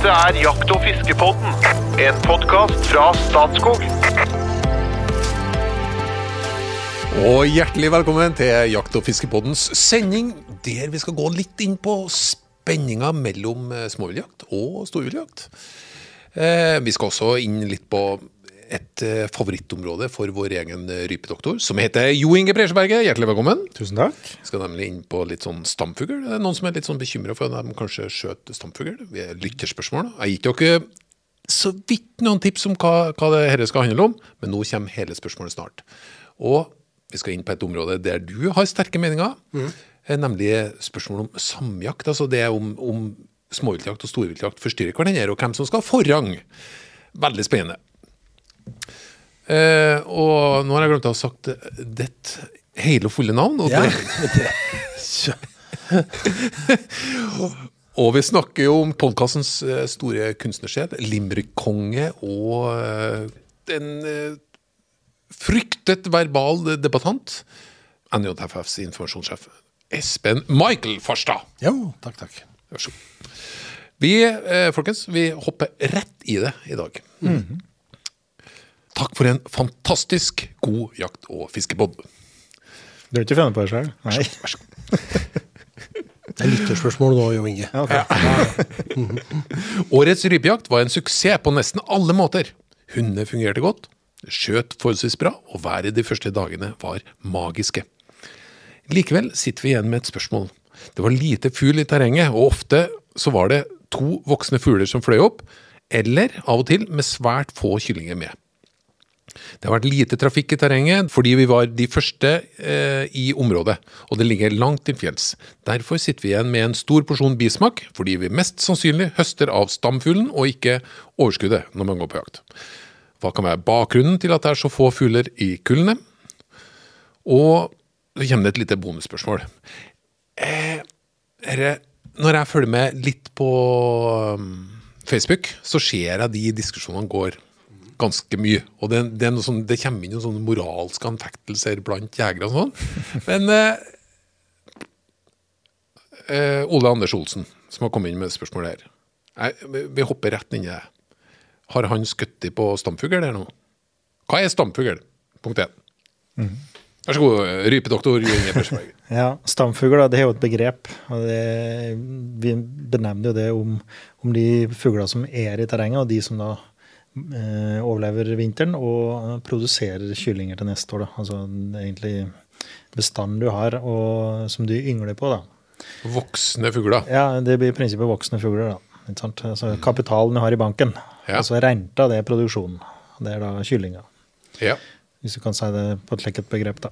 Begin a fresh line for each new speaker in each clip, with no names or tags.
Dette er Jakt- og fiskepodden, en podkast fra Statskog.
Og hjertelig velkommen til Jakt- og fiskepoddens sending, der vi skal gå litt inn på spenninga mellom småviltjakt småviljakt og storviljakt. Eh, vi skal også inn litt på et eh, favorittområde for vår egen eh, rypedoktor, som heter Jo Inge Presjeberget. Hjertelig velkommen.
Tusen takk.
Vi skal nemlig inn på litt sånn stamfugl. Det er noen som er litt sånn bekymra for at de kanskje skjøt stamfugl. Vi er lytterspørsmål. Jeg har gitt dere så vidt noen tips om hva, hva det dette skal handle om, men nå kommer hele spørsmålet snart. Og vi skal inn på et område der du har sterke meninger, mm. nemlig spørsmål om samjakt. Altså det om, om småviltjakt og storviltjakt forstyrrer hverandre, og hvem som skal ha forrang. Veldig spennende. Eh, og nå har jeg glemt å ha sagt ditt hele og fulle navn. Og,
Ja,
og vi snakker jo om podkastens eh, store kunstnersjel, Limerick-konge og den en eh, fryktet verbal debattant, NJFFs informasjonssjef Espen Michael Farstad.
Jo, takk, takk.
Vær så god. Vi, eh, folkens, vi hopper rett i det i dag. Takk for en fantastisk god jakt- og fiskepod.
Du har ikke funnet på det sjøl? Nei.
Vær så god.
Det er lytterspørsmål nå, Jo Inge.
Ja, ok.
Årets rypejakt var en suksess på nesten alle måter. Hundene fungerte godt, skjøt forholdsvis bra, og været de første dagene var magiske. Likevel sitter vi igjen med et spørsmål. Det var lite fugl i terrenget, og ofte så var det to voksne fugler som fløy opp, eller av og til med svært få kyllinger med. Det har vært lite trafikk i terrenget fordi vi var de første eh, i området, og det ligger langt til fjells. Derfor sitter vi igjen med en stor porsjon bismak, fordi vi mest sannsynlig høster av stamfuglen og ikke overskuddet når man går på jakt. Hva kan være bakgrunnen til at det er så få fugler i kullene? Og så kommer det et lite bonusspørsmål. Eh, herre, når jeg følger med litt på um, Facebook, så ser jeg de diskusjonene går ganske mye. Og det, det, er sånn, det kommer inn noen sånne moralske anfektelser blant jegere og sånn. Men eh, eh, Ole Anders Olsen, som har kommet inn med spørsmålet her. Jeg, vi- hopper rett inn i det. Har han skutt på stamfugl der nå? Hva er stamfugl? Punkt 1. Vær så god, rypedoktor Jørgen Inge Persberg.
Ja, Stamfugl det er jo et begrep. og det, Vi benevner jo det om, om de fuglene som er i terrenget, og de som da overlever vinteren og produserer kyllinger til neste år. Da. Altså egentlig bestanden du har, og som du yngler på. da.
Voksne fugler.
Ja, Det blir i prinsippet voksne fugler. Altså Kapitalen du har i banken.
Ja.
Altså renta, det er produksjonen. Det er da kyllinga.
Ja.
hvis du kan si det på et lekkert begrep. da.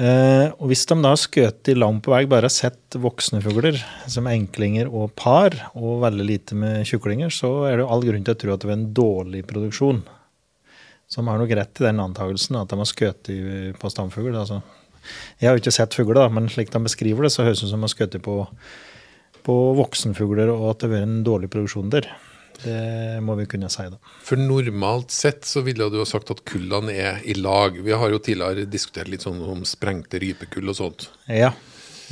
Eh, og Hvis de da har skutt i land på vei, bare har sett voksne fugler som enklinger og par, og veldig lite med tjuklinger, så er det jo all grunn til å tro at det var en dårlig produksjon. De har nok rett i den antakelsen at de har skutt på stamfugl. Altså. Jeg har jo ikke sett fugler, men slik de beskriver det, så høres det ut som de har skutt på, på voksenfugler, og at det har vært en dårlig produksjon der. Det må vi kunne si, da.
For normalt sett så ville du ha sagt at kullene er i lag. Vi har jo tidligere diskutert litt sånn om sprengte rypekull og sånt.
Ja,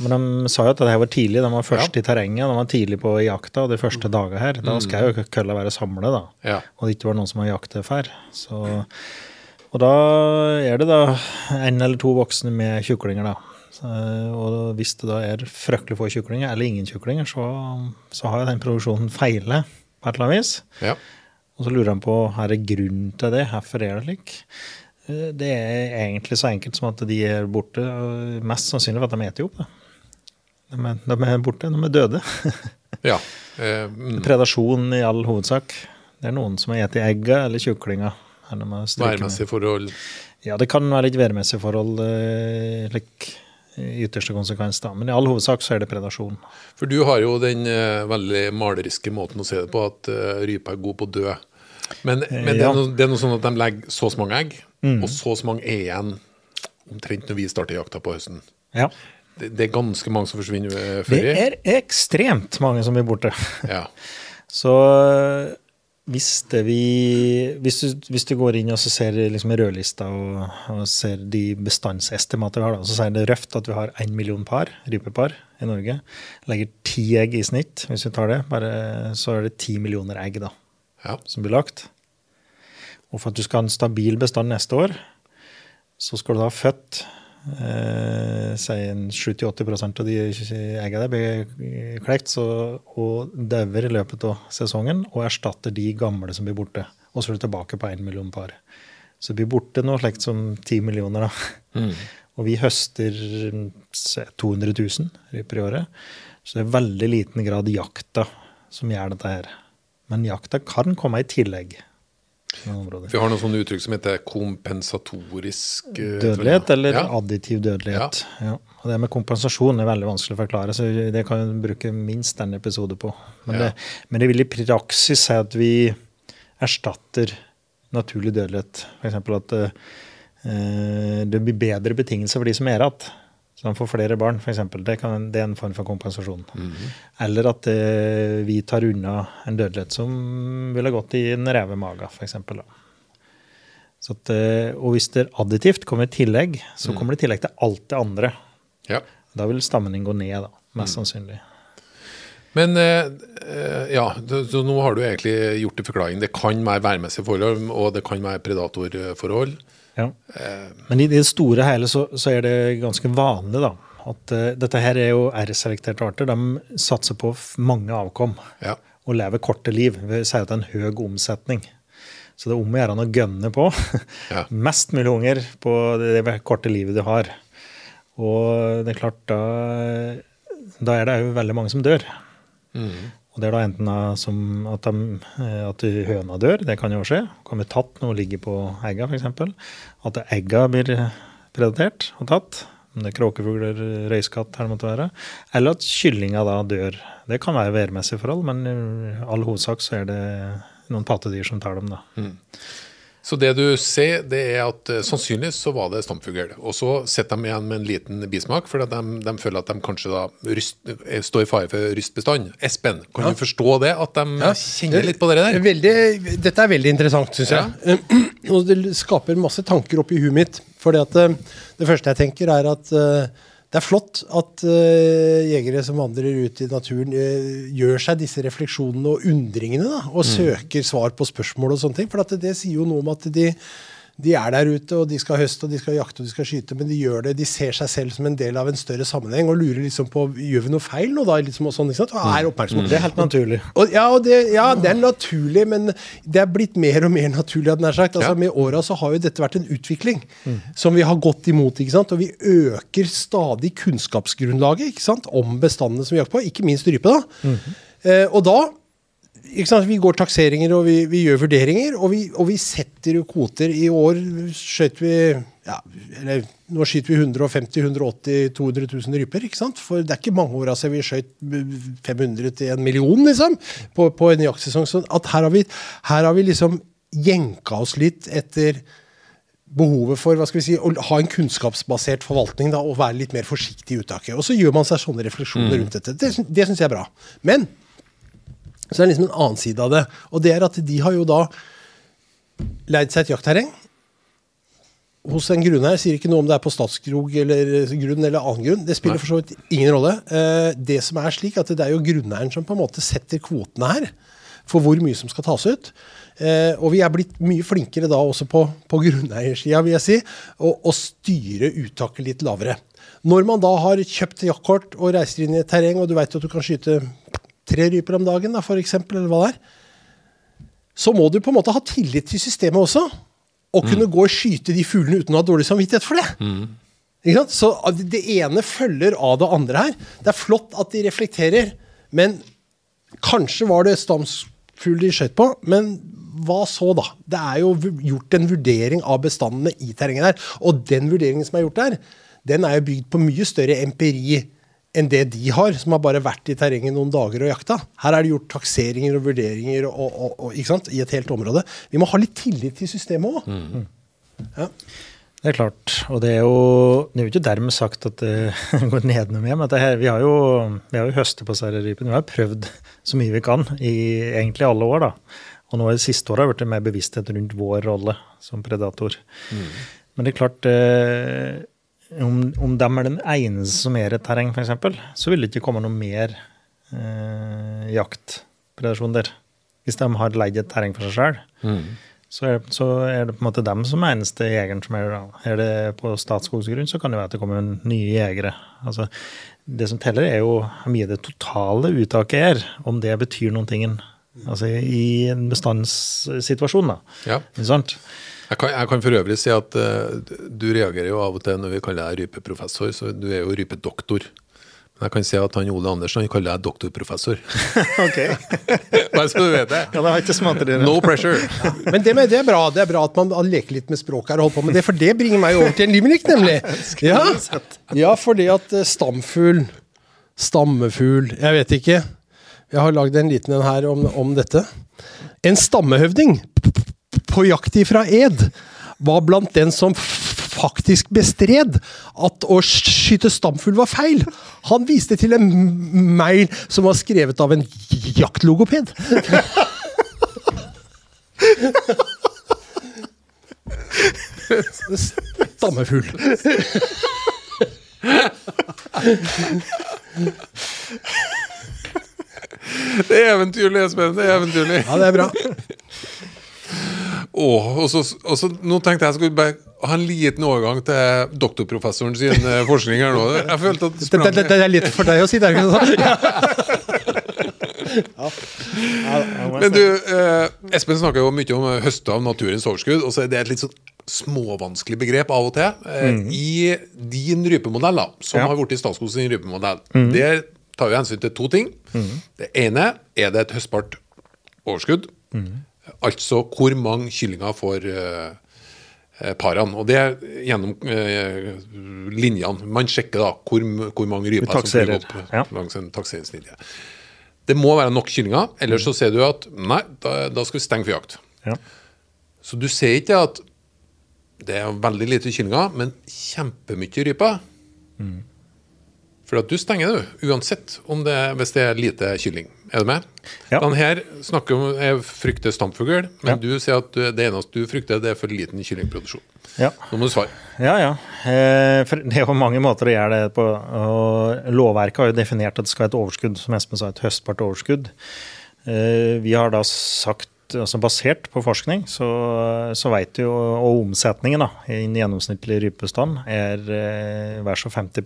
men de sa jo at det her var tidlig. De var først i terrenget, de var tidlig på jakta de første dagene her. Da skal jo kølla være samlet, da.
Ja.
Og det ikke var noen som har jakta før. Så, og da er det da en eller to voksne med kjuklinger, da. Så, og hvis det da er fryktelig få kjuklinger, eller ingen kjuklinger, så, så har jo den produksjonen feilet på et eller annet vis.
Ja.
Og så lurer han på er det grunn til det. Hvorfor er det slik? Eh, Det er egentlig så enkelt som at de er borte. og Mest sannsynlig at de spiser opp. De, er, de er borte, de er døde.
ja. Eh, mm,
Predasjon i all hovedsak. Det er noen som har spist egga eller kjuklinga.
værmessige forhold.
Ja, det kan være litt værmessige forhold, eh, slik i ytterste konsekvens, da. Men i all hovedsak så er det predasjon.
For du har jo den uh, veldig maleriske måten å se det på, at uh, rype er god på å dø. Men, men det,
Ja.
er noe, det er noe sånn at de legger så og så mange egg, og så og så mange er igjen omtrent når vi starter jakta på høsten.
Ja.
Det, det er ganske mange som forsvinner før i.
Det er ekstremt mange som blir borte.
Ja.
Så hvis, vi, hvis, du, hvis du går inn og så ser liksom rødlista og, og ser de bestandsestimater vi har, da, så sier det røft at vi har én million par, rypepar i Norge. Legger ti egg i snitt, hvis vi tar det. Bare, så er det ti millioner egg da,
Ja.
som blir lagt. Og for at du skal ha en stabil bestand neste år, så skal du ha født eh, si 70-80 av de eggene blir klekt så, og dauer i løpet av sesongen og erstatter de gamle som blir borte. Og så er det tilbake på 1 million par. Så det blir borte noe slikt som 10 millioner. da. Og vi høster 200 000 ryper i året. Så det er veldig liten grad jakta som gjør dette her. Men jakta kan komme i tillegg.
Vi har noen sånne uttrykk som heter kompensatorisk eh,
Dødelighet eller
ja.
additiv dødelighet. Ja. Og det med kompensasjon er veldig vanskelig å forklare, så det kan vi bruke minst en episode på. Men,
Ja.
det, men det vil i praksis si at vi erstatter naturlig dødelighet. F.eks. at eh, det blir bedre betingelser for de som er igjen. Så de får flere barn, f.eks. Det, kan, det er en form for kompensasjon. Eller at eh, vi tar unna en dødelighet som ville gått i en revemage, f.eks. Så at, eh, og hvis det additivt kommer i tillegg, så kommer det i tillegg til alt det andre.
Ja.
Da vil stammen gå ned, da, mest sannsynlig.
Men eh, eh, ja, så så nå har du egentlig gjort en forklaring. Det kan være værmessige forhold, og det kan være predatorforhold.
Ja. Men i det store hele så, så er det ganske vanlig da, at uh, dette her er jo R-selekterte arter. De satser på mange avkom
Ja.
og lever korte liv. Vi sier at det er en høy omsetning. Så det er om å gjøre å gønne på.
Ja.
Mest mulig unger på det det korte livet du har. Og det er klart, da, da er det jo veldig mange som dør. Og det er da enten at, de, eh, at høna dør, det kan jo skje. Kommer tatt når hun ligger på egga, f.eks. At egga blir predatert og tatt. Om det er kråkefugler, røyskatt, eller måtte være. Eller at kyllinga da dør. Det kan være værmessige forhold, men i all hovedsak så er det noen pattedyr som tar dem, da.
Så det du ser, det er at eh, sannsynligvis så var det stamfugl. Og så sitter de igjen med en liten bismak, for de, de føler at de kanskje da ryst, eh, står i fare for rystbestand. Espen, kan du forstå det? At de kjenner litt på det der?
Veldig, dette er veldig interessant, syns jeg. Og det skaper masse tanker oppi huet mitt. For det første jeg tenker, er at eh, det er flott at uh, jegere som vandrer ut i naturen, uh, gjør seg disse refleksjonene og undringene. Da, og søker svar på spørsmål og sånne ting. For at det, sier jo noe om at de, de er der ute, og de skal høste, og de skal jakte og de skal skyte, men de gjør det, de ser seg selv som en del av en større sammenheng og lurer liksom på gjør vi noe feil nå da, liksom, og sånn, og er oppmerksomme.
Det er helt naturlig.
Og, ja, og det, ja, det er naturlig, men det er blitt mer og mer naturlig. hadde sagt. Altså,
Ja.
Med åra så har jo dette vært en utvikling som vi har gått imot. ikke sant? Og vi øker stadig kunnskapsgrunnlaget ikke sant? om bestandene som vi jakter på, ikke minst rype. da. Eh, og da? Vi går takseringer og vi, vi gjør vurderinger, og vi, og vi setter jo kvoter. I år skjøt vi ja, eller Nå skyter vi 150 180 200 000 ryper. ikke sant? For det er ikke mange åra siden vi skjøt 500 til en million liksom, på, på en jaktsesong. Så at her har vi, her har vi liksom jenka oss litt etter behovet for hva skal vi si, å ha en kunnskapsbasert forvaltning da, og være litt mer forsiktig i uttaket. Og så gjør man seg sånne refleksjoner rundt dette. Det, det syns jeg er bra. Men så det er liksom en annen side av det. Og det er at de har jo da leid seg et jaktterreng hos en grunneier. Sier ikke noe om det er på Statskrog eller grunn eller annen grunn. Det spiller for så vidt ingen rolle. Eh, det som er slik, at det er jo grunneieren som på en måte setter kvotene her. For hvor mye som skal tas ut. Eh, og vi er blitt mye flinkere da også på, på grunneiersida, vil jeg si, å å styre uttaket litt lavere. Når man da har kjøpt jaktkort og reiser inn i et terreng, og du veit at du kan skyte tre ryper om dagen, da, for eksempel, eller hva det er, så må du på en måte ha tillit til systemet også. Og kunne gå og skyte de fuglene uten å ha dårlig samvittighet for det. Sant? Så det ene følger av det andre her. Det er flott at de reflekterer, men kanskje var det stamsfugl de skjøt på. Men hva så, da? Det er jo gjort en vurdering av bestandene i terrenget der. Og den vurderingen som er gjort der, den er jo bygd på mye større empiri enn det de har, som har bare vært i terrenget noen dager og jakta. Her er det gjort takseringer og vurderinger og, og, og, ikke sant? i et helt område. Vi må ha litt tillit til systemet òg. Ja.
Det er klart. Og det er jo, det er jo ikke dermed sagt at det går nedenom hjem. At det her, vi har jo, vi har jo høstet på disse. Vi har prøvd så mye vi kan i egentlig alle år. da. Og nå i det siste året har det blitt mer bevissthet rundt vår rolle som predator. Men det er klart eh, om, om de er den eneste som er et terreng, f.eks., så vil det ikke komme noe mer eh, jaktpredasjon der. Hvis de har leid et terreng for seg sjøl, så, er, så er det på en måte dem som er eneste jegeren som er der. Er det på Statskogsgrunn, så kan det være at det kommer nye jegere. Altså, det som teller, er jo hvor mye det totale uttaket er, om det betyr noen ting altså, i en bestandssituasjon. da.
Ja.
Ikke sant?
Jeg kan, jeg kan for øvrig si at uh, du reagerer jo av og til når vi kaller deg rypeprofessor, så du er jo rypedoktor. Men jeg kan si at han Ole Andersen han kaller deg doktorprofessor.
ok.
Bare så du vet det.
Ja, det har ikke småtterier.
No pressure.
Men det, med, det er bra Det er bra at man leker litt med språk her og holder på med det, for det bringer meg over til en limerick, nemlig. Ja, ja fordi at uh, stamfugl, stammefugl Jeg vet ikke. Jeg har lagd en liten en her om, om dette. En stammehøvding på jakt ifra ed var blant den som faktisk bestred at å skyte stamfugl var feil. Han viste til en mail som var skrevet av en jaktlogoped. Stammefugl.
Det er eventyrlig, Espen. Det er eventyrlig.
Ja, det er bra.
Åh, og så, og så, nå tenkte jeg skulle bare ha en liten overgang til doktorprofessoren sin eh, forskning her nå. Jeg følte at det
Det, det, det er litt for deg å si, det er ikke sånn?
Men du, eh, Espen snakker jo mye om høste av naturens overskudd, og så er det et litt sånn småvanskelig begrep av og til. Eh, I din rypemodell, da, som
Ja.
har blitt Statskog sin rypemodell, der tar vi hensyn til to ting. Det ene er det et høstbart overskudd. Altså hvor mange kyllinger får eh, eh, parene. Og det er gjennom eh, linjene. Man sjekker da hvor, hvor mange ryper som flyr opp
ja.
langs en takseringslinje. Det må være nok kyllinger, ellers så ser du at nei, da, da skal vi stenge for jakt.
Ja.
Så du ser ikke at det er veldig lite kyllinger, men kjempemye ryper. For at du stenger det uansett om det, hvis det er lite kylling. Er du med?
Ja.
Den her snakker om jeg frykter stamfugl, men
Ja.
du sier at det eneste du frykter, det er for liten kyllingproduksjon.
Ja.
Nå må du svare.
Ja, ja. Eh, for det er jo mange måter å gjøre det på. Og lovverket har jo definert at det skal være et overskudd, som Espen sa, et høstbart overskudd. Eh, vi har da sagt, altså basert på forskning, så, så vet vi jo, og omsetningen da, i en gjennomsnittlig rypebestand er eh, hver så 50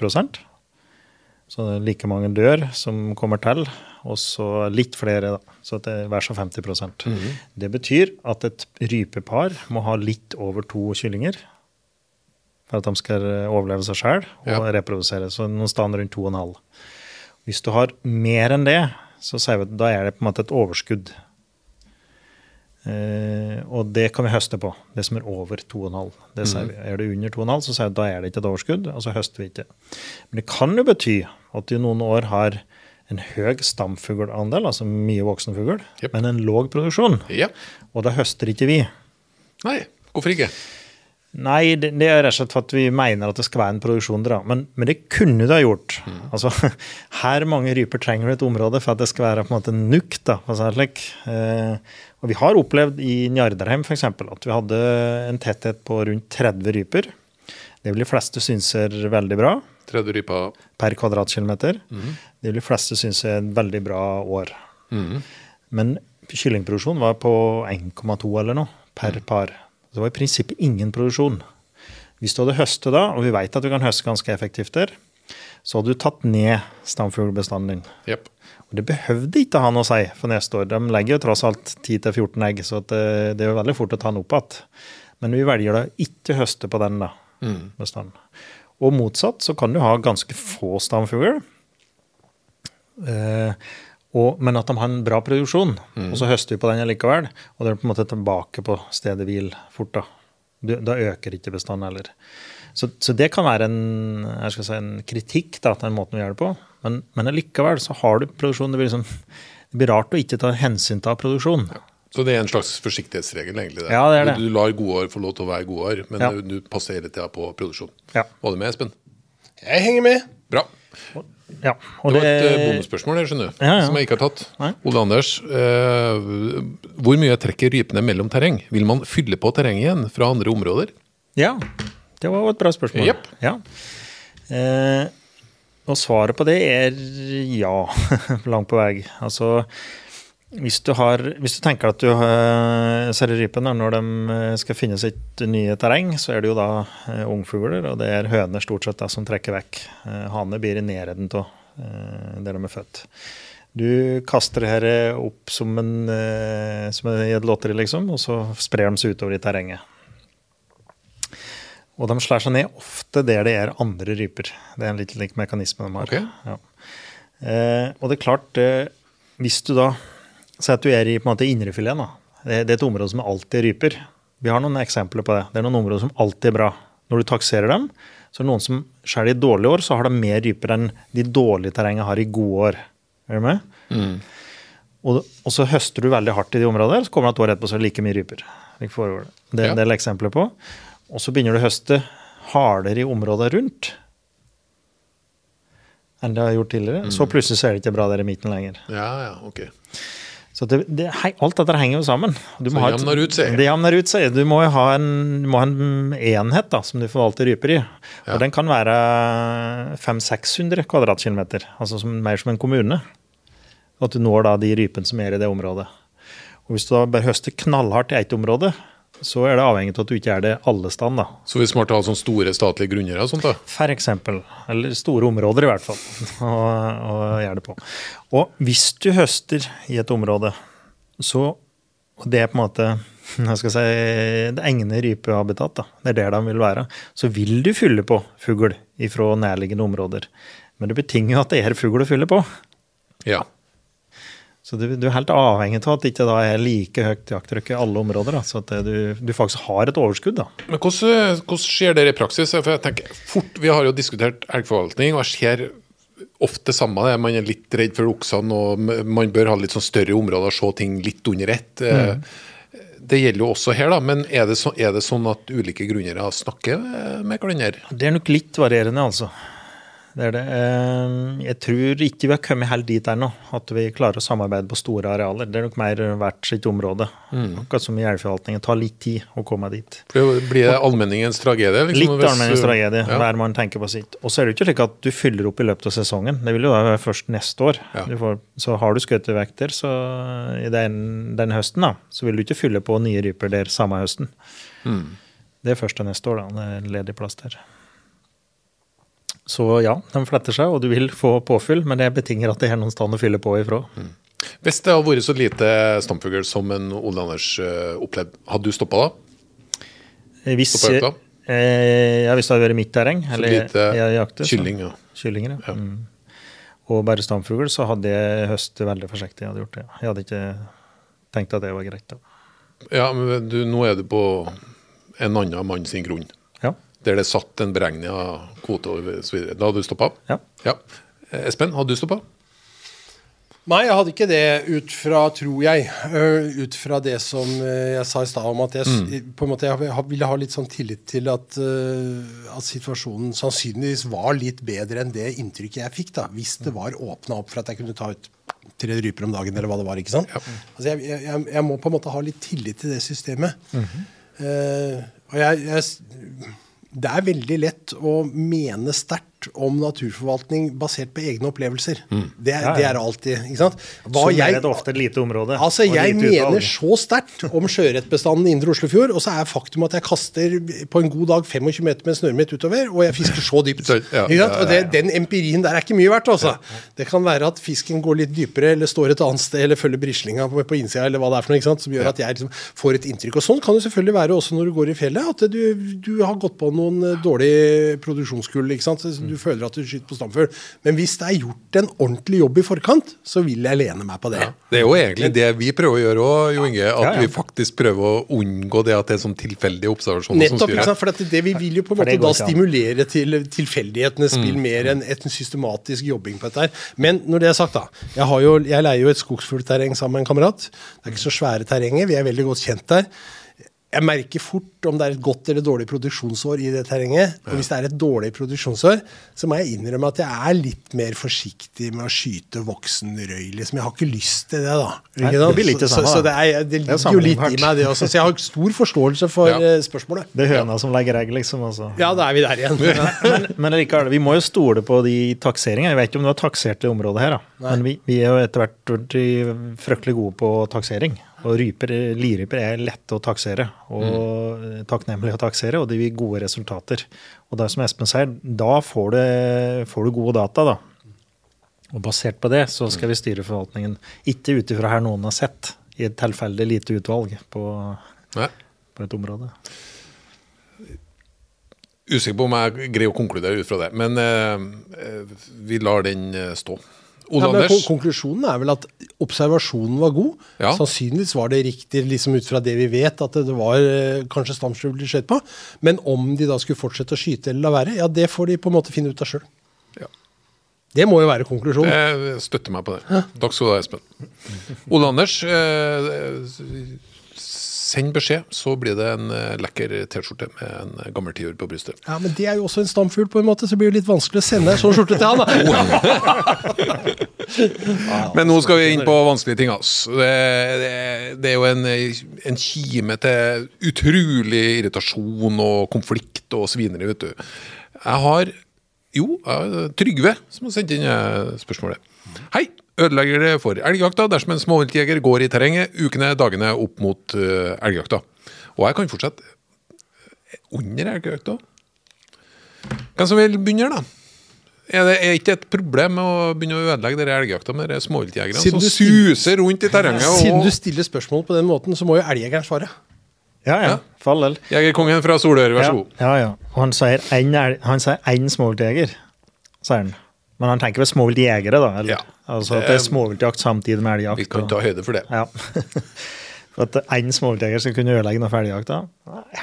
Så det er like mange dør som kommer til, og så litt flere, da. Så det er hver så 50% Det betyr at et rypepar må ha litt over to kyllinger for at de skal overleve seg sjøl og
Ja.
reprodusere. Så noen steder rundt to og en halv. Hvis du har mer enn det, så sier vi at da er det på en måte et overskudd. Eh, og det kan vi høste på, det som er over 2,5. Det vi. Er det under 2,5, så sier vi da er det ikke et overskudd, og så høster vi ikke. Men det kan jo bety at i noen år har en høy stamfuglandel, altså mye voksen fugl,
yep.
men en låg produksjon.
Yep.
Og da høster ikke vi.
Nei, hvorfor ikke?
Nei, det, det er rett og slett for at vi mener at det skal være en produksjon der. Men, men det kunne det ha gjort. Altså, Her mange ryper trenger du et område for at det skal være på en måte nukt. da, for å si det slik. Eh, og Vi har opplevd i Njardarheim for eksempel, at vi hadde en tetthet på rundt 30 ryper. Det vil de fleste synes er veldig bra
30 ryper.
per kvadratkilometer. Det vil de fleste synes er en veldig bra år. Men kyllingproduksjon var på 1,2 eller noe per par. Det var i prinsippet ingen produksjon. Hvis du hadde høstet da, og vi vet at du kan høste ganske effektivt der, så hadde du tatt ned stamfuglbestanden din.
Yep.
Og det behøvde ikke ha noe å si for neste år. De legger jo tross alt 10-14 egg, så det, det er jo veldig fort å ta den opp igjen. Men vi velger da ikke høste på den da, bestanden. Og motsatt så kan du ha ganske få stamfugler, eh, og, men at de har en bra produksjon. Og så høster vi på den likevel, og det er på en måte tilbake på stedet hvil fort. Da du, Da øker ikke bestanden heller. Så, så det kan være en, jeg skal si, en kritikk da, til den måten vi gjør det på. Men, men allikevel så har du produksjon. Det blir, liksom, det blir rart å ikke ta hensyn til produksjon.
Så det er en slags forsiktighetsregel, egentlig?
Ja, det er det.
Du, du lar godår få lov til å være gode år, men
Ja.
du, du passer hele tida på produksjon.
Ja.
Var du med, Espen?
Jeg henger med.
Bra.
Ja,
Det var et eh,
det,
bonusspørsmål der, skjønner du,
Ja, ja.
som jeg ikke har tatt.
Nei.
Ole Anders, eh, hvor mye trekker rypene mellom terreng? Vil man fylle på terreng igjen fra andre områder?
ja, det var jo et bra spørsmål.
Yep.
Ja. Eh, og svaret på det er ja, langt på vei. Altså, hvis du, har, hvis du tenker at du har ser rypen når de eh, skal finne sitt nye terreng, så er det jo da eh, ungfugler, og det er høner stort sett da, som trekker vekk. Eh, Haner blir i nærheten av eh, der de er født. Du kaster dette opp som, en, eh, som i et lotteri, liksom, og så sprer de seg utover i terrenget. Og de slår seg ned ofte der det er andre ryper. Det er en litt lik mekanisme de har.
Okay.
Ja. Eh, og det er klart, eh, hvis du da Si at du er i på en måte indrefileten. Det, det er et område som alltid er ryper. Vi har noen eksempler på det. Det er noen områder som alltid er bra. Når du takserer dem, så er det noen som selv i dårlige år så har de mer ryper enn de dårlige terrengene har i gode år. Er du med? Og, og så høster du veldig hardt i de områdene, så kommer det et år etterpå så er det like mye ryper. Det. det er
Ja.
en del eksempler på. Og så begynner du å høste hardere i området rundt enn det har gjort tidligere. Så plutselig så er det ikke bra der i midten lenger.
Ja, ja, ok.
Så det, det, alt dette henger jo sammen. Du
Så jevner ut seg.
Det jevner ut seg. Du må jo ha en, må ha en enhet da, som du forvalter ryper i.
Ja.
Og den kan være 500-600 kvadratkilometer, altså som, mer som en kommune. Og at du når da de rypene som er i det området. Og hvis du da bare høster knallhardt i ett område, så er det avhengig av at du ikke er det alle steder.
Så vi smart å ha sånne store statlige grunner og sånt da?
For eksempel. Eller store områder, i hvert fall. å, å gjøre det på. Og hvis du høster i et område, så Og det er på en måte jeg skal si, det egner rypehabitat, da. det er der de vil være. Så vil du fylle på fugl fra nærliggende områder. Men det betinger jo at det er fugl å fylle på.
Ja.
Så du, du er helt avhengig av at det ikke er like høyt jakttrykk i alle områder. Da, så at du, du faktisk har et overskudd. da.
Men hvordan, hvordan skjer det i praksis? For jeg tenker fort, Vi har jo diskutert elgforvaltning, og jeg ser ofte det samme. Man er litt redd for oksene, og man bør ha litt sånn større områder og se ting litt under ett. Mm. Det gjelder jo også her, da, men er det, så, er det sånn at ulike grunner snakker med hverandre?
Det er nok litt varierende, altså. Det er det. Eh, Jeg tror ikke vi har kommet helt dit ennå, at vi klarer å samarbeide på store arealer. Det er nok mer hvert sitt område. Akkurat som i elgforvaltningen. Det tar litt tid å komme dit.
Blir det allmenningens tragedie? Liksom,
Litt
hvis-
allmenningens tragedie,
Ja.
hver man tenker på sitt. Og så er det jo ikke slik at du fyller opp i løpet av sesongen. Det vil jo da være først neste år.
Ja.
Du får, så har du skutt vekter, så i den, den høsten, da, så vil du ikke fylle på nye ryper der samme høsten.
Mm.
Det er først til neste år, da. Det er ledig plass der. Så ja, de fletter seg, og du vil få påfyll, men det betinger at det er noen sted å fylle på ifra.
Hvis det hadde vært så lite stamfugl som en Ole Anders eh, opplevde, hadde du stoppa da?
Hvis,
Stoppa jakta?
eh, ja, hvis det hadde vært mitt terreng,
Så
eller
lite
jeg jakter, så-
kylling? Ja.
Kyllinger, ja.
Ja.
Mm. Og bare stamfugl, så hadde jeg høstet veldig forsiktig. Jeg hadde gjort det. Jeg hadde ikke tenkt at det var greit. da.
Ja, men du, nå er du på en annen mann sin grunn.
Ja.
Der det satt en beregning av kvote osv. Da hadde du stoppa?
Ja.
ja. Eh, Espen, hadde du stoppa?
Nei, jeg hadde ikke det ut fra, tror jeg, øh, ut fra det som øh, jeg sa i stad om at jeg, mm. på en måte, jeg ville ha litt sånn tillit til at, at situasjonen sannsynligvis var litt bedre enn det inntrykket jeg fikk, da, hvis det var åpna opp for at jeg kunne ta ut tre ryper om dagen, eller hva det var. ikke sant? Altså, jeg, jeg, jeg- må på en måte ha litt tillit til det systemet. Eh, og jeg, jeg, det er veldig lett å mene sterkt om naturforvaltning basert på egne opplevelser. Det, er,
Ja, ja.
det er alltid. ikke sant? Hva
Så
jeg,
er det ofte et lite område.
altså, jeg mener så sterkt om sjøørretbestanden i Indre Oslofjord, og så er faktum at jeg kaster på en god dag 25 meter med snøret mitt utover, og jeg fisker så dypt.
Ja?
Og det, Den empirien der er ikke mye verdt. altså. Det kan være at fisken går litt dypere, eller står et annet sted, eller følger brislinga på, på innsida, eller hva det er for noe, ikke sant? som gjør at jeg liksom får et inntrykk. Og Sånn kan det selvfølgelig være også når du går i fjellet, at du, du har gått på noen eh, dårlige produksjonskull. ikke sant? Så Du føler at du skyter på stamfugl. Men hvis det er gjort en ordentlig jobb i forkant, så vil jeg lene meg på det.
Det er jo egentlig det vi prøver å gjøre òg, Jo Inge. At
Ja, ja.
vi faktisk prøver å unngå det at det er sånn tilfeldige observasjoner
Nettopp, som
styrer.
Nettopp. for det vi vil jo på en måte da stimulere til tilfeldighetenes spill mer enn et systematisk jobbing på dette her. Men når det er sagt, da. Jeg, har jo, jeg leier jo et skogsfuglterreng sammen med en kamerat. Det er ikke så svære terrenger, vi er veldig godt kjent der. Jeg merker fort om det er et godt eller dårlig produksjonsår i det terrenget. Og hvis det er et dårlig produksjonsår, så må jeg innrømme at jeg er litt mer forsiktig med å skyte voksen røy. Liksom. Jeg har ikke lyst til det, da.
Nei, det blir litt det samme,
så, så det, er, det
Det er
jo litt i meg, det også. Så jeg har stor forståelse for
Ja.
eh, spørsmålet.
Det er høna som legger egg, liksom. Altså.
Ja, da er vi der igjen.
Men, men likevel, vi må jo stole på de takseringene. Jeg vet ikke om du har taksert det området her, da. men vi, vi er jo etter hvert blitt fryktelig gode på taksering. Og ryper, liryper er lette å taksere og takknemlige å taksere, og de gir gode resultater. Og det som Espen sier, da får du, får du gode data, da. Og basert på det så skal vi styre forvaltningen. Ikke ut ifra her noen har sett, i et tilfeldig lite utvalg på, på et område.
Usikker på om jeg greier å konkludere ut fra det, men eh, eh, vi lar den eh, stå. Ole
Ja,
Anders,
konklusjonen er vel at observasjonen var god.
Ja.
Sannsynligvis var det riktig liksom ut fra det vi vet, at det var eh, kanskje stamskjul de skjøt på. Men om de da skulle fortsette å skyte eller la være, ja, det får de på en måte finne ut av sjøl.
Ja.
Det må jo være konklusjonen.
jeg støtter meg på det. Takk skal du ha, Espen. Ole Anders, eh, send beskjed, så blir det en eh, lekker T-skjorte med en gammel tiur på brystet.
Ja, Men det er jo også en stamfugl, på en måte, så blir det litt vanskelig å sende en sånn skjorte til han. da.
Men nå skal vi inn på vanskelige ting. Altså. Det, det, det er jo en, en kime til utrolig irritasjon og konflikt og svineri, vet du. Jeg har jo Trygve som har sendt inn eh, spørsmålet. Hei! Ødelegger det for elgjakta dersom en småviltjeger går i terrenget ukene, dagene opp mot uh, elgjakta? Og jeg kan fortsette under elgjakta. Hvem som vil begynne, da? Er det er ikke et problem å begynne å ødelegge dere elgjakta med de småviltjegerne som
du
suser rundt i terrenget? Og...
Siden du stiller spørsmål på den måten, så må jo elgjegeren svare.
Ja, ja. For all del.
Jegerkongen fra Solør, vær så god.
Ja, ja. Og han sier én småviltjeger, sier han. Men han tenker vel småviltjegere, da? Eller?
Ja.
Altså at det er småviltjakt samtidig med elgjakt.
Vi kan ta høyde for det.
Ja. For at én småviltjeger skal kunne ødelegge noe for elgjakta? Nei,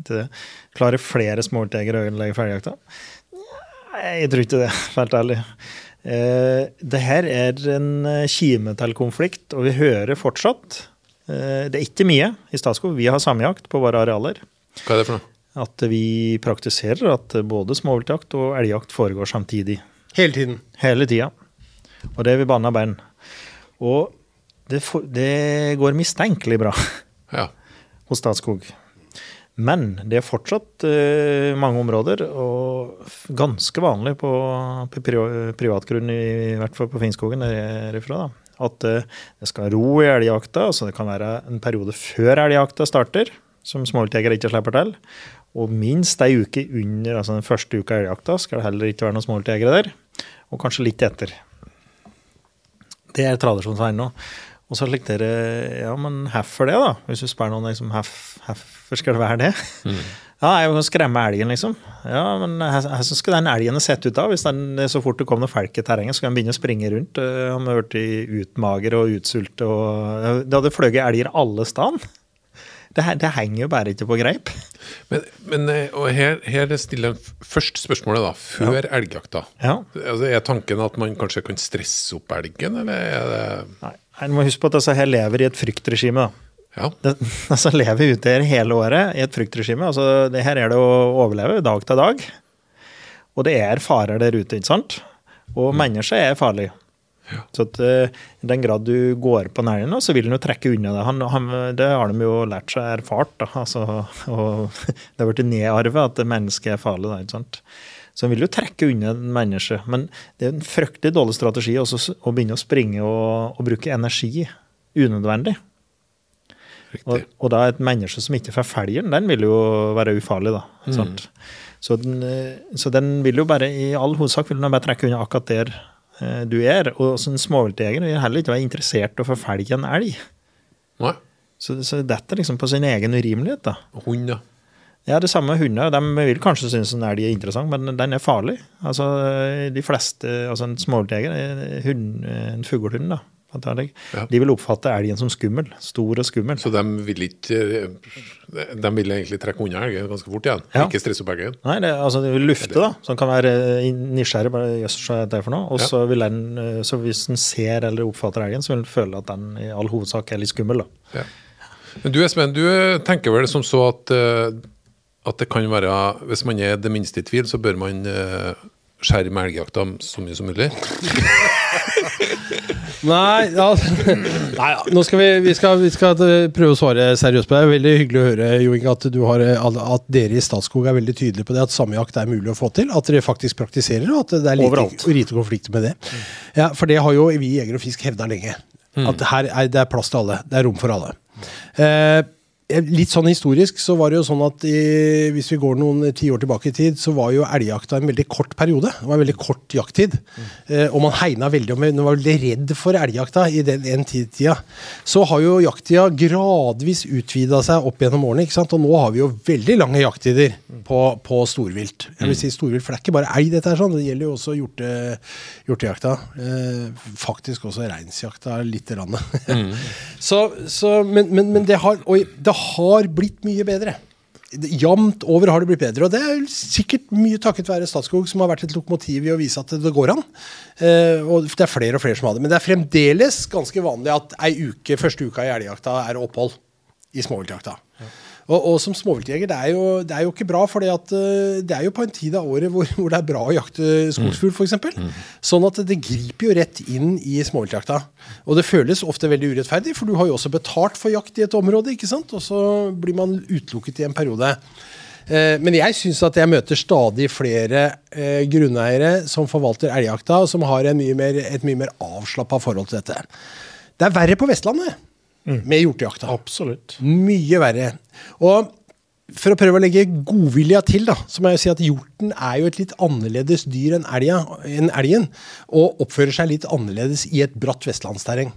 ikke det. Klarer flere småviltjegere å ødelegge for elgjakta? Jeg tror ikke det, helt ærlig. Eh, det her er en eh, kime til konflikt, og vi hører fortsatt eh, Det er ikke mye i Statskog. Vi har samjakt på våre arealer.
Hva er det for noe?
At vi praktiserer at både småviltjakt og elgjakt foregår samtidig.
Hele tiden.
Hele tida. Og det er vi banna bein. Og det, for, det går mistenkelig bra
Ja.
hos Statskog. Men det er fortsatt uh, mange områder, og ganske vanlig på, på pri- privatgrunn, i, i hvert fall på Finnskogen der jeg er ifra, da, at uh, det skal ro i elgjakta. Altså det kan være en periode før elgjakta starter, som småviltjegere ikke slipper til. Og minst ei uke under, altså den første uka i elgjakta, skal det heller ikke være noen småviltjegere der. Og kanskje litt etter. Det er tradisjonen ennå. Og så det, Ja, men hvorfor det, da? Hvis du spør noen liksom, hvorfor skal det være det? Ja, jeg kan skremme elgen, liksom. Ja, men hvordan skal den elgen sett ut da? Hvis den, så fort det kom noen folk i terrenget, så kan den begynne å springe rundt. Eh, Han har blitt utmager og utsult og Det hadde fløyet elger alle steder. Det, det henger jo bare ikke på greip.
Men, men eh, og her, her stiller jeg først spørsmålet, da. Før elgjakta.
Ja.
Altså, er tanken at man kanskje kan stresse opp elgen, eller er det
Nei, Du må huske på at disse her lever i et fryktregime. da.
Ja.
Det, altså lever ute her hele året i et fryktregime. Altså, det her er det å overleve dag til dag. Og det er farer der ute, ikke sant? Og mennesker er farlig. Så at, eh, i den grad du går på næringen, så vil den jo trekke unna det. Han, han, det har de jo lært seg erfart. Da. Altså, og det har blitt nedarvet at mennesket er farlig. Da, ikke sant? Så han vil jo trekke unna mennesket. Men det er en fryktelig dårlig strategi også, å begynne å springe og, og bruke energi unødvendig. Og, og da et menneske som ikke får felgen, den vil jo være ufarlig, da.
Mm.
Så, den, eh, så den vil jo bare, i all hovedsak vil den bare trekke unna akkurat der du er. Og som småviltjeger vil heller ikke være interessert i å forfølge en elg.
Nei.
Så, så dette er liksom på sin egen urimelighet, da.
Hund, da.
Ja, det samme med hunder. De vil kanskje synes en elg er interessant, men den er farlig. Altså, de fleste, altså en småviltjeger, er en fuglehund, da,
Ja.
de vil oppfatte elgen som skummel. Stor og skummel.
Så de vil ikke De vil egentlig trekke unna elgen ganske fort igjen.
Ja.
Ikke stresse opp elgen.
Nei, det, altså det vil lufte, da. Så den kan være eh, nysgjerrig. bare Jøss, hva er det for noe? Og
Ja.
så vil den, eh, så hvis den ser eller oppfatter elgen, så vil den føle at den i all hovedsak er litt skummel. da.
Ja. Men du Espen, du tenker vel som så at, eh, at det kan være Hvis man er det minste i tvil, så bør man eh, skjerme elgjakta så mye som mulig?
Nei, ja. Nei ja. Nå skal vi, vi, skal, vi skal eh, prøve å svare seriøst på det. Er veldig hyggelig å høre Jo Inge, at, du har, eh, at dere i Statskog er veldig tydelige på det, at samejakt er mulig å få til. At dere faktisk praktiserer, og at det er lite, lite konflikter med det. Ja, For det har jo vi i Jeger og Fisk hevda lenge. At her er, det er plass til alle. Det er rom for alle. Eh, Litt sånn historisk så var det jo sånn at i, hvis vi går noen tiår tilbake i tid, så var jo elgjakta en veldig kort periode. Det var en veldig kort jakttid. Eh, og man hegna veldig om Man var veldig redd for elgjakta i den en tid, tida. Så har jo jakttida gradvis utvida seg opp gjennom årene. ikke sant? Og nå har vi jo veldig lange jakttider på, på storvilt. Jeg vil si storvilt, For det er ikke bare elg, dette er sånn. Det gjelder jo også hjorte, hjortejakta. Eh, faktisk også reinsjakta lite grann. så, så, men, men, men det, har, og det har blitt mye bedre. Jevnt over har det blitt bedre. Og det er sikkert mye takket være Statskog, som har vært et lokomotiv i å vise at det går an. Eh, og det er flere og flere som har det. Men det er fremdeles ganske vanlig at ei uke, første uka i elgjakta er opphold i småviltjakta. Og, og som småviltjeger, det, er jo- det er jo ikke bra, for det er jo på en tid av året hvor, hvor det er bra å jakte skogsfugl, f.eks. Sånn at det griper jo rett inn i småviltjakta. Og det føles ofte veldig urettferdig, for du har jo også betalt for jakt i et område, ikke sant? og så blir man utelukket i en periode. Eh, Men jeg syns at jeg møter stadig flere eh, grunneiere som forvalter elgjakta, og som har en mye mer, et mye mer avslappa forhold til dette. Det er verre på Vestlandet med hjortejakta.
Absolutt.
Mye verre. Og for å prøve å legge godvilja til, da, så må jeg si at hjorten er jo et litt annerledes dyr enn elgen, og oppfører seg litt annerledes i et bratt vestlandsterreng.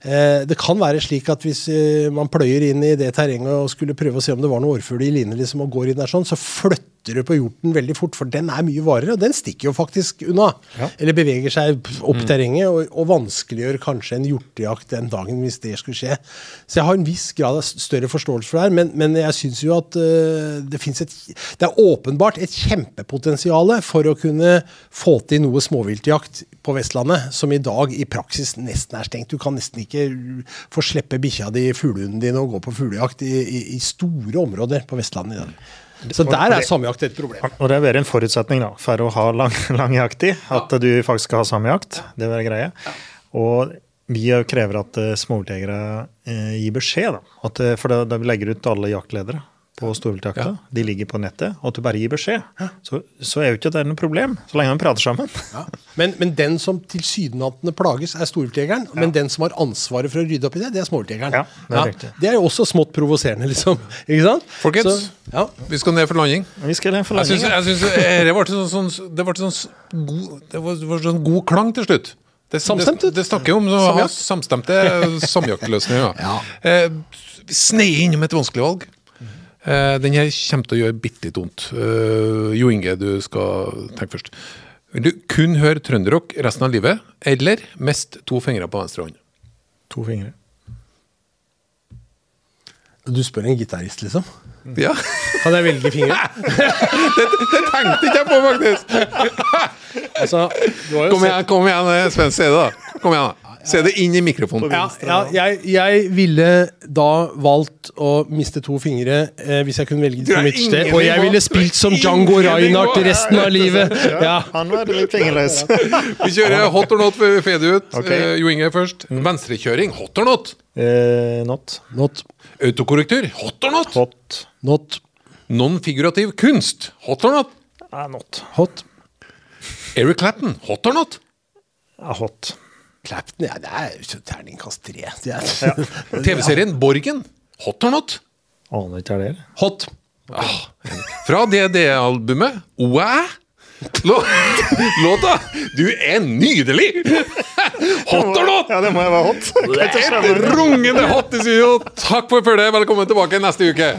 Eh, det kan være slik at hvis eh, man pløyer inn i det terrenget og skulle prøve å se om det var noe årfugl i line liksom, og går inn der sånn, så flytter du på hjorten veldig fort, for den er mye varere, og den stikker jo faktisk unna. Eller beveger seg opp terrenget og, og vanskeliggjør kanskje en hjortejakt den dagen hvis det skulle skje. Så jeg har en viss grad av større forståelse for det her, men, men jeg syns jo at uh, det fins et Det er åpenbart et kjempepotensial for å kunne få til noe småviltjakt på Vestlandet, som i dag i praksis nesten er stengt. Du kan nesten ikke få slippe bikkja di, fuglehunden din, og gå på fuglejakt i, i, i store områder på Vestlandet i dag. Så der er samjakt et problem.
Og det er en forutsetning da, for å ha lang, lang i, at du faktisk skal ha samjakt. Det vil være greie. Og vi krever at eh, småviltjegere eh, gir beskjed. Da. At, eh, for da, da vi legger ut alle jaktledere på storviltjakta. De ligger på nettet. Og at du bare gir beskjed. Så, så er jo ikke det noe problem, så lenge man prater sammen.
Men, men den som tilsynelatende plages, er storviltjegeren. Men den som har ansvaret for å rydde opp i det, det er småviltjegeren.
Ja, det er
det er jo også smått provoserende, liksom. Ikke sant?
Folkens,
Så, ja.
vi skal ned for landing.
Vi skal
ned for
landing,
jeg syns det ble sånn, sånn, det ble sånn god, det var, det var sånn god klang til slutt. Det,
Samstemt,
det, det snakker jo om å ha samstemte samjaktløsninger. Ja. Eh, vi sneier innom et vanskelig valg. Eh, den her kommer til å gjøre bitte litt vondt. Eh, jo Inge, du skal tenke først. Vil du kun høre trønderrock resten av livet, eller mest to fingre på venstre hånd?
To fingre.
Du spør en gitarist, liksom?
Ja,
Kan jeg velge fingre?
det, det tenkte ikke jeg på, faktisk!
Altså, du har jo
Kom igjen, kom igjen, Sven. Se det, da. Kom igjen, da. Se det inn i mikrofonen.
Ja, ja jeg, jeg ville da valgt å miste to fingre eh, hvis jeg kunne velge
det
for mitt sted. Og jeg ville spilt som Django Reinhardt resten av livet. Ja.
Han var litt fingerløs.
Vi kjører hot or not fede ut.
Ok.
Eh, Jo Inge først. Venstrekjøring, hot or not?
Eh, not.
Not.
Autokorrektur, hot or not?
Hot.
Not.
Non-figurativ kunst, hot or not?
Eh, not.
Hot.
Eric Clapton, hot or not?
Ah, hot.
Clapton, ja, det er jo terningkast tre. Det er,
TV-serien Borgen, hot or not?
Aner ikke hva det er.
Hot.
Fra DDE-albumet Wow! Låta 'Du er nydelig'! Hot or not?
Ja, det må jeg være hot.
Et rungende hot i studio. Takk for følget. Velkommen tilbake neste uke.